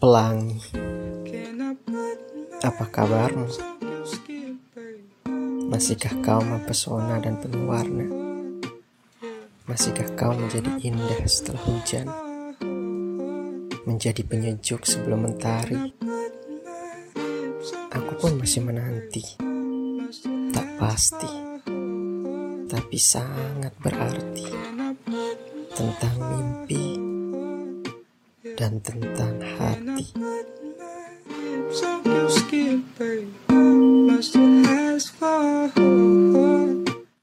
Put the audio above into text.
Pelangi, apa kabarmu? Masihkah kau mempesona dan penuh warna? Masihkah kau menjadi indah setelah hujan? Menjadi penyejuk sebelum mentari? Aku pun masih menanti. Tak pasti, tapi sangat berarti. Tentang mimpi dan tentang hati.